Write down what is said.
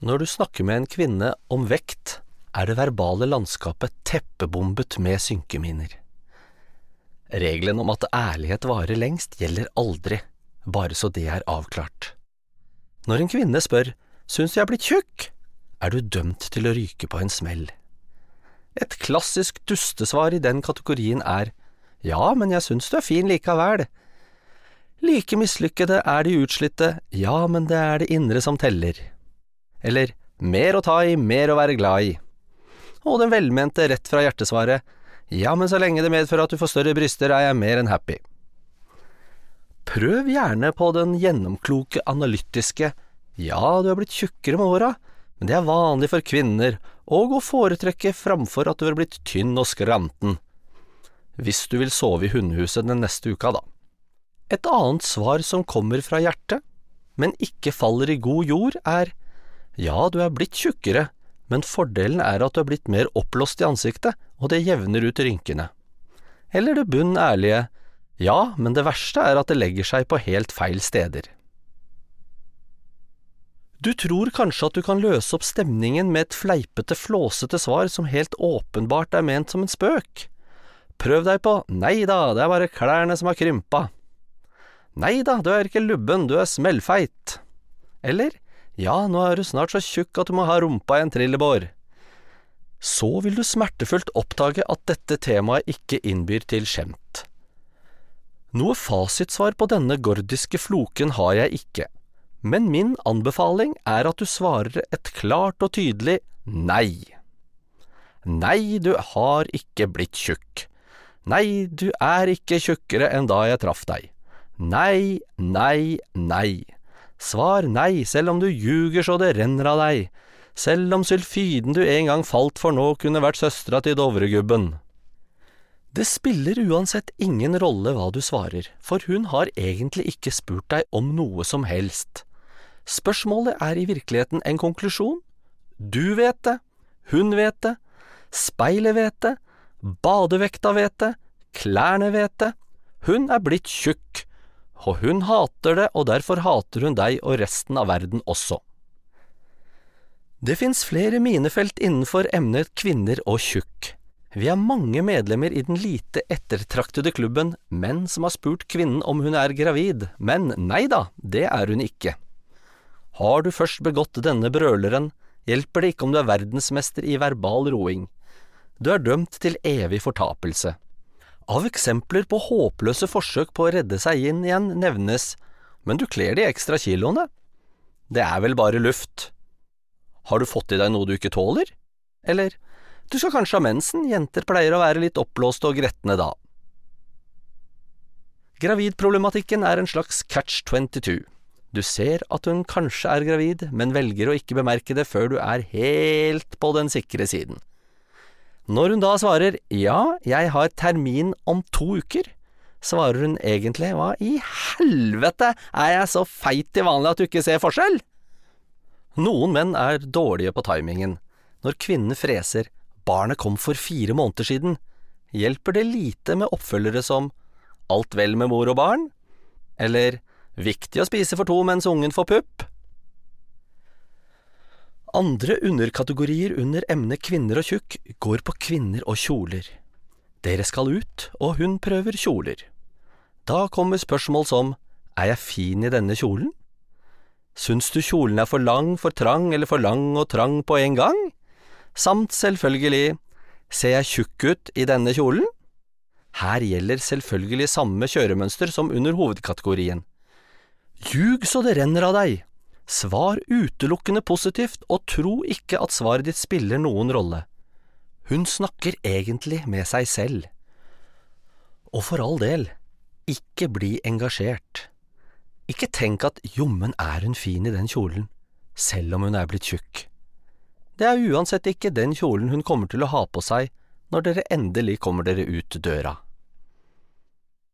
Når du snakker med en kvinne om vekt, er det verbale landskapet teppebombet med synkeminer. Regelen om at ærlighet varer lengst, gjelder aldri, bare så det er avklart. Når en kvinne spør syns jeg er blitt tjukk, er du dømt til å ryke på en smell. Et klassisk dustesvar i den kategorien er ja, men jeg syns du er fin likevel. Like mislykkede er de utslitte, ja, men det er det indre som teller. Eller mer å ta i, mer å være glad i. Og den velmente rett fra hjertesvaret, ja, men så lenge det medfører at du får større bryster, er jeg mer enn happy. Prøv gjerne på den gjennomkloke, analytiske, ja, du er blitt tjukkere med åra, men det er vanlig for kvinner, og å foretrekke framfor at du er blitt tynn og skranten. Hvis du vil sove i hundehuset den neste uka, da. Et annet svar som kommer fra hjertet, men ikke faller i god jord, er ja, du er blitt tjukkere, men fordelen er at du er blitt mer oppblåst i ansiktet, og det jevner ut rynkene. Eller det bunn ærlige, ja, men det verste er at det legger seg på helt feil steder. Du tror kanskje at du kan løse opp stemningen med et fleipete, flåsete svar som helt åpenbart er ment som en spøk. Prøv deg på nei da, det er bare klærne som har krympa. Nei da, du er ikke lubben, du er smellfeit. Eller ja, nå er du snart så tjukk at du må ha rumpa i en trillebår. Så vil du smertefullt oppdage at dette temaet ikke innbyr til skjemt. Noe fasitsvar på denne gordiske floken har jeg ikke, men min anbefaling er at du svarer et klart og tydelig nei. Nei, du har ikke blitt tjukk. Nei, du er ikke tjukkere enn da jeg traff deg. Nei, nei, nei. Svar nei, selv om du ljuger så det renner av deg, selv om sylfiden du en gang falt for nå kunne vært søstera til Dovregubben. Det spiller uansett ingen rolle hva du svarer, for hun har egentlig ikke spurt deg om noe som helst. Spørsmålet er i virkeligheten en konklusjon. Du vet det, hun vet det, speilet vet det, Badevekta vet det, klærne vet det, hun er blitt tjukk, og hun hater det, og derfor hater hun deg og resten av verden også. Det fins flere minefelt innenfor emnet kvinner og tjukk. Vi er mange medlemmer i den lite ettertraktede klubben Menn som har spurt kvinnen om hun er gravid, men nei da, det er hun ikke. Har du først begått denne brøleren, hjelper det ikke om du er verdensmester i verbal roing. Du er dømt til evig fortapelse. Av eksempler på håpløse forsøk på å redde seg inn igjen nevnes, men du kler de ekstra kiloene. Det er vel bare luft. Har du fått i deg noe du ikke tåler? Eller, du skal kanskje ha mensen, jenter pleier å være litt oppblåste og gretne da. Gravidproblematikken er en slags catch 22. Du ser at hun kanskje er gravid, men velger å ikke bemerke det før du er helt på den sikre siden. Når hun da svarer ja, jeg har termin om to uker, svarer hun egentlig hva i helvete, er jeg så feit til vanlig at du ikke ser forskjell? Noen menn er dårlige på timingen. Når kvinnen freser barnet kom for fire måneder siden, hjelper det lite med oppfølgere som alt vel med mor og barn, eller viktig å spise for to mens ungen får pupp, andre underkategorier under emnet kvinner og tjukk går på kvinner og kjoler. Dere skal ut, og hun prøver kjoler. Da kommer spørsmål som er jeg fin i denne kjolen? Syns du kjolen er for lang, for trang eller for lang og trang på en gang? Samt selvfølgelig ser jeg tjukk ut i denne kjolen? Her gjelder selvfølgelig samme kjøremønster som under hovedkategorien. Ljug så det renner av deg, Svar utelukkende positivt, og tro ikke at svaret ditt spiller noen rolle. Hun snakker egentlig med seg selv. Og for all del, ikke bli engasjert. Ikke tenk at jommen er hun fin i den kjolen, selv om hun er blitt tjukk. Det er uansett ikke den kjolen hun kommer til å ha på seg når dere endelig kommer dere ut døra.